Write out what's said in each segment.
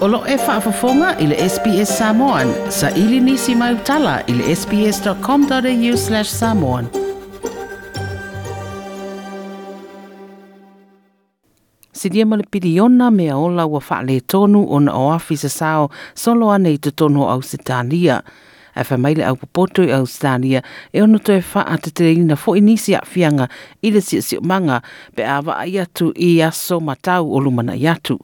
Olo e whaafafonga i le SPS Samoan. Sa ili nisi mai utala i le sps.com.au slash samoan. Sidia ma le piriona mea ola ua wha le tonu o na oafi sa sao solo ane i te tonu au sitania. E wha maile au popoto i au sitania e ono to e wha a te tereina fo inisi a fianga i le si si manga pe awa ai atu i aso matau o lumana i atu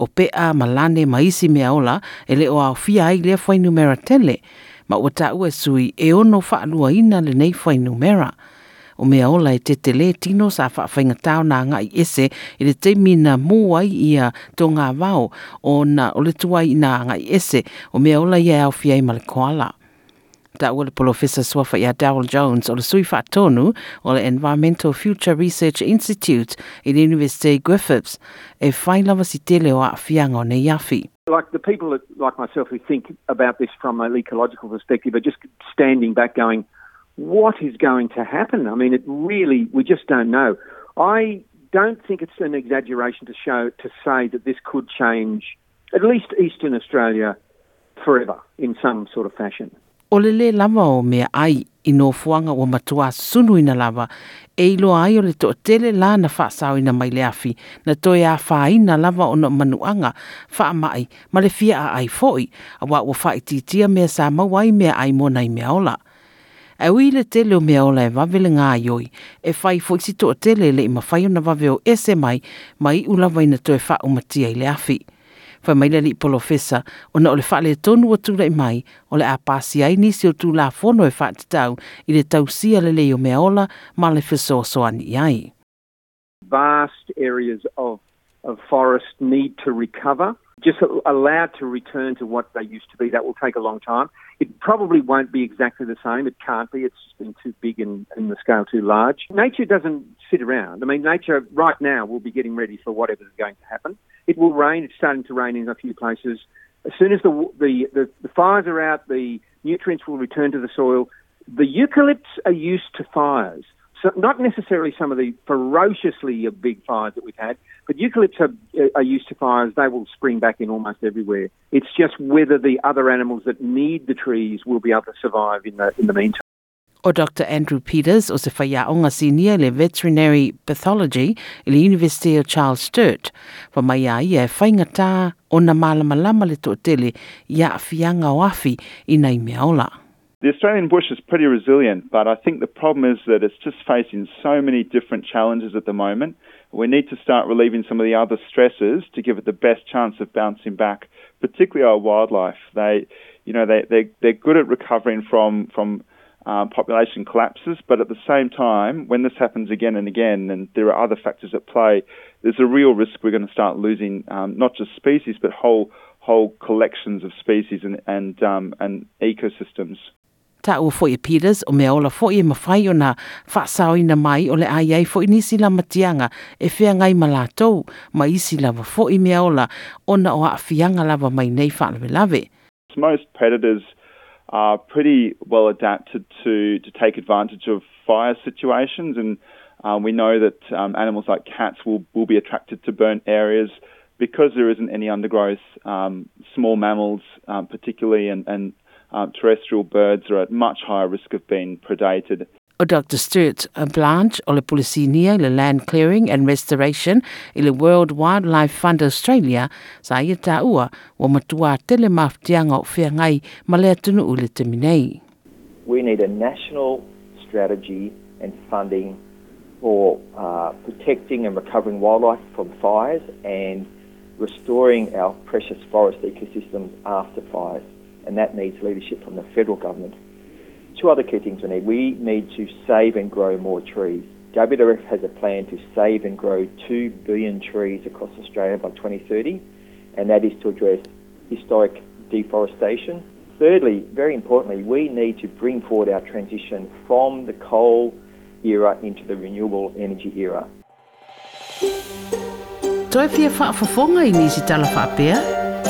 o pea malane maisi mea ola e le o au fia ai lea whainumera numera tele ma ua ta ua sui e ono whaalua ina le nei whainumera. numera. O mea ola e te tele tino sa wha tau na ngai ese i le te mina mua ia tō ngā wao o na o le tuai na ngai ese o mea ola ia au fia i ma le koala ta ua le polofesa suafa ia Darryl Jones o le sui whaatonu o le Environmental Future Research Institute i le University Griffiths e whai lava si tele o a fianga o. Like the people that, like myself who think about this from an ecological perspective are just standing back going, what is going to happen? I mean, it really, we just don't know. I don't think it's an exaggeration to show, to say that this could change at least Eastern Australia forever in some sort of fashion. O le le lava o mea ai i no fuanga o matua sunu ina lava. E ilo ai o le to tele la na fa sao ina mai le afi. Na to ia fa ina lava o no manuanga fa mai ma le fia a ai foi. A wa o fa ititia mea sa mawai mea ai mo nai mea ola. E ui le tele o mea ola e wawele ngā ioi. E fai foi si to tele le i mawhai o na wawe o ese mai mai ulawa ina to e fa o i le afi fa mai le polo fesa ona ole fa le tonu o tu le mai ole a pasi ai ni si o tu la fono e fa te tau i le tau sia le le o me ola ma le fesa soani ai. Vast areas of of forest need to recover just allowed to return to what they used to be. That will take a long time. It probably won't be exactly the same. It can't be. It's been too big and, and the scale too large. Nature doesn't sit around. I mean, nature right now will be getting ready for whatever's going to happen. It will rain. It's starting to rain in a few places. As soon as the, the, the, the fires are out, the nutrients will return to the soil. The eucalypts are used to fires. So not necessarily some of the ferociously big fires that we've had, but eucalypts are, are used to fires. They will spring back in almost everywhere. It's just whether the other animals that need the trees will be able to survive in the, in the meantime. O Dr. Andrew Peters o se whaiaonga senior le veterinary pathology i le University of Charles Sturt. Wa mai a ia e whaingata o na malama le tō tele ia fianga o afi i mea ola. The Australian bush is pretty resilient, but I think the problem is that it's just facing so many different challenges at the moment. We need to start relieving some of the other stresses to give it the best chance of bouncing back, particularly our wildlife. They, you know, they, they, they're good at recovering from, from um, population collapses, but at the same time, when this happens again and again, and there are other factors at play, there's a real risk we're going to start losing um, not just species, but whole whole collections of species and and, um, and ecosystems. Ta ua Peters o mea ola e mai o le nisi e ma isi lava mea ola o na o lava mai nei. Most predators are pretty well adapted to, to take advantage of fire situations and um, we know that um, animals like cats will, will be attracted to burnt areas because there isn't any undergrowth. Um, small mammals, um, particularly, and, and um, terrestrial birds are at much higher risk of being predated. O Dr. Stuart Blanch o le Polisinia le Land Clearing and Restoration i le World Wildlife Fund Australia sa ia tā ua wa matua tele maftianga o whea ngai ma lea tunu u le teminei. We need a national strategy and funding for uh, protecting and recovering wildlife from fires and restoring our precious forest ecosystems after fires. And that needs leadership from the federal government. Two other key things we need. We need to save and grow more trees. WWF has a plan to save and grow 2 billion trees across Australia by 2030, and that is to address historic deforestation. Thirdly, very importantly, we need to bring forward our transition from the coal era into the renewable energy era. Toi fia whaafafonga i nisi tala whaapea?